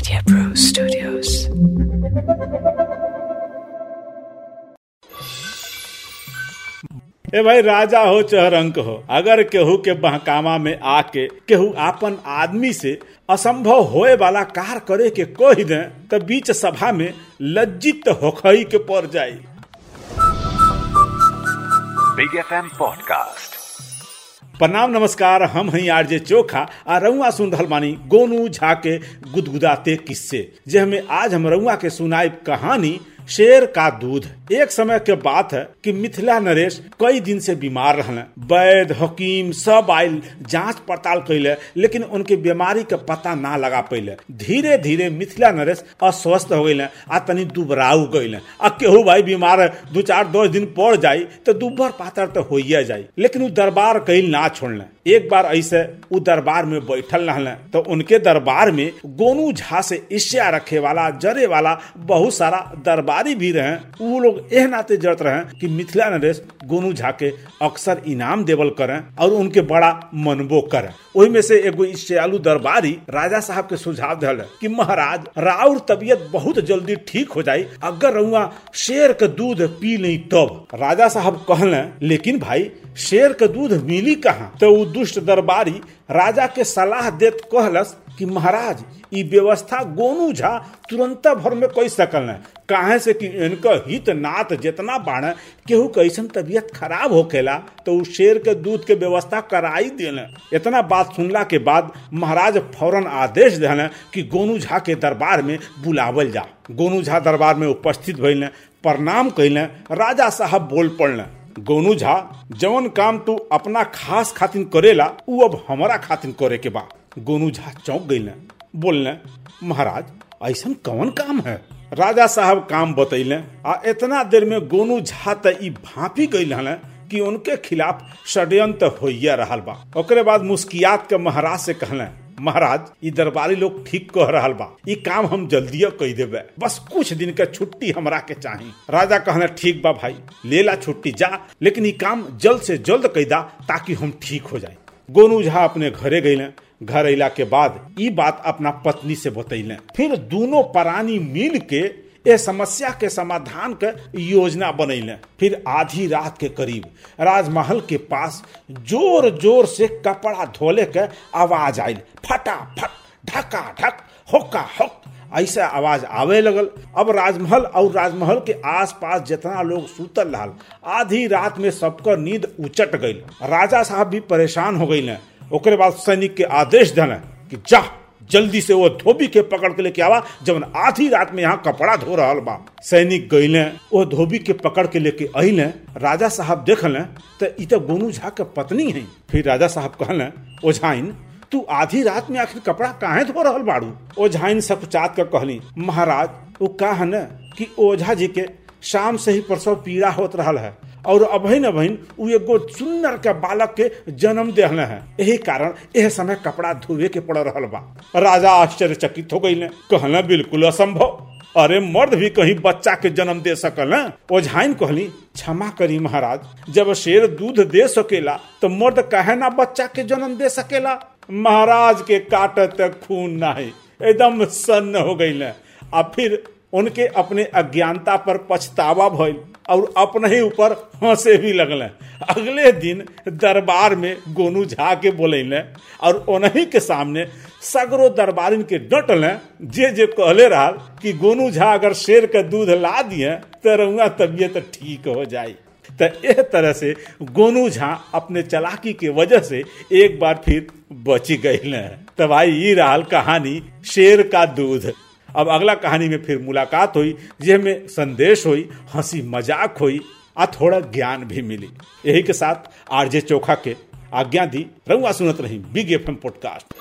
Media Pro Studios. ए भाई राजा हो चाहे रंक हो अगर केहू के बहकामा में आके केहू आपन आदमी से असंभव होए वाला कार करे के कह दे तो बीच सभा में लज्जित होखई के पड़ जाई Big FM Podcast. प्रणाम, नमस्कार, हम हैं आरजे चोखा, आ रउआ सुन रहल बानी गोनू झा के गुदगुदाते किस्से। जे हमें आज हम रउआ के सुनाई कहानी शेर का दूध एक समय के बात है कि मिथिला नरेश कई दिन से बीमार रहने वैद हकीम सब आयल जाँच पड़ताल कैले लेकिन उनके बीमारी के पता ना लगा पैले धीरे धीरे मिथिला नरेश अस्वस्थ हो गए आ तनी दुबराउ गए आ केहू भाई बीमार है, दू चार, दस दिन पड़ जाये तो दुबर पातर तो हो जाये लेकिन दरबार कहीं ना छोड़ले। एक बार ऐसे उ दरबार में बैठल रहले तो उनके दरबार में गोनू झा से ईर्ष्या रखे वाला, जरे वाला बहुत सारा दरबारी भी रहे। वो लोग एह नाते जड़त रहे कि मिथिला नरेश गोनू झा के अक्सर इनाम देवल करें और उनके बड़ा मनबो करें। वही में से एगो ईर्ष्यालु दरबारी राजा साहब के सुझाव दिल कि महाराज, राउर तबियत बहुत जल्दी ठीक हो जाये अगर रउआ शेर के दूध पी नहीं तब। राजा साहब कहले, लेकिन भाई शेर के दूध मिली कहाँ? तो दुष्ट दरबारी राजा के सलाह देत कहलस कि, महाराज, ई व्यवस्था गोनू झा तुरंत भर में कई सकल है। काहे से कि इनका हित नात जितना बाढ़ केहू कैसन तबियत खराब होखेला तो उ शेर के दूध के व्यवस्था कराई देले। इतना बात सुनला के बाद महाराज फ़ौरन आदेश दिले कि गोनू झा के दरबार में बुलावल जा। गोनू झा दरबार में उपस्थित भइले, प्रणाम कैले राजा साहब बोल पड़ले। गोनू झा जवन काम तू अपना खास खातिन करेला, उ अब हमारा खातिन करे के बा। गोनू झा चौंक गईले बोलने महाराज ऐसा कौन काम है? राजा साहब काम बतैले आ इतना देर में गोनू झा त भापी गई हले कि उनके खिलाफ षड्यंत्र होइया रहल बा। ओकरे बाद मुस्कियात के महाराज से कहले महाराज ये दरबारी लोग ठीक कह रहा बा। ये काम हम जल्दी कह देवे बस कुछ दिन के छुट्टी हमरा के चाही। राजा कहने, ठीक बा भाई, ले ला छुट्टी, जा। लेकिन ये काम जल्द से जल्द कह दा, ताकि हम ठीक हो जाए गोनू झा अपने घरे गए घर अला के बाद ये बात अपना पत्नी से बतैले फिर दोनों प्राणी मिल के ये समस्या के समाधान के योजना बनैले। फिर आधी रात के करीब राजमहल के पास ज़ोर ज़ोर से कपड़ा धोले के आवाज़ आयल फटाफट ढका ढक होका होक ऐसा आवाज़ आवे लगल। अब राजमहल और राजमहल के आसपास जितना लोग सुतल रहल, आधी रात में सबका नींद उचट गई राजा साहब भी परेशान हो गई ओकरे बाद सैनिक के आदेश देने कि जा। जल्दी से वो धोबी के पकड़ के लेके आवा, जब आधी रात में यहाँ कपड़ा धो रहा बा। सैनिक गईले वो धोबी के पकड़ के लेके अले राजा साहब देखले तो इ तो गोनू झा के पत्नी है। फिर राजा साहब कहले ओझाइन तू आधी रात में आखिर कपड़ा काहे धो रहल बाड़ू? ओझाइन सकुचात कर कहली, महाराज वो कहा न कि ओझा जी के शाम से ही प्रसव पीड़ा होत रहा है। और अभइन अभिन उ एगो के बालक के जन्म देहले है। यही कारण यह समय कपड़ा धोवे के पड़ रहा बा। राजा आश्चर्यचकित हो गई कहले, बिल्कुल असंभव। अरे, मर्द भी कहीं बच्चा के जन्म दे सकल ओझाइन कहली, क्षमा करी महाराज, जब शेर दूध दे सकेला तो मर्द कहे ना बच्चा के जन्म दे सकेला? महाराज के काटत खून नहीं, एकदम सन्न हो गई आ फिर उनके अपने अज्ञानता पर पछतावा भइल और अपने ही ऊपर हंसे भी लगल। अगले दिन दरबार में गोनू झा के बोले और उन्हीं के सामने सगरो दरबारिन के डटल। जे जे कहले रहा कि गोनू झा अगर शेर के दूध ला दिए तो रउआ तबियत ठीक हो जाए तो यह तरह से गोनू झा अपने चलाकी के वजह से एक बार फिर बची गई तो भाई ये रहा कहानी शेर का दूध। अब अगला कहानी में फिर मुलाकात हुई, जिसमें संदेश हुई, हँसी मज़ाक हुई, आ थोड़ा ज्ञान भी मिली। यही के साथ आरजे चोखा के आज्ञा दी रंगवा सुनत रही बिग एफ़ एम पॉडकास्ट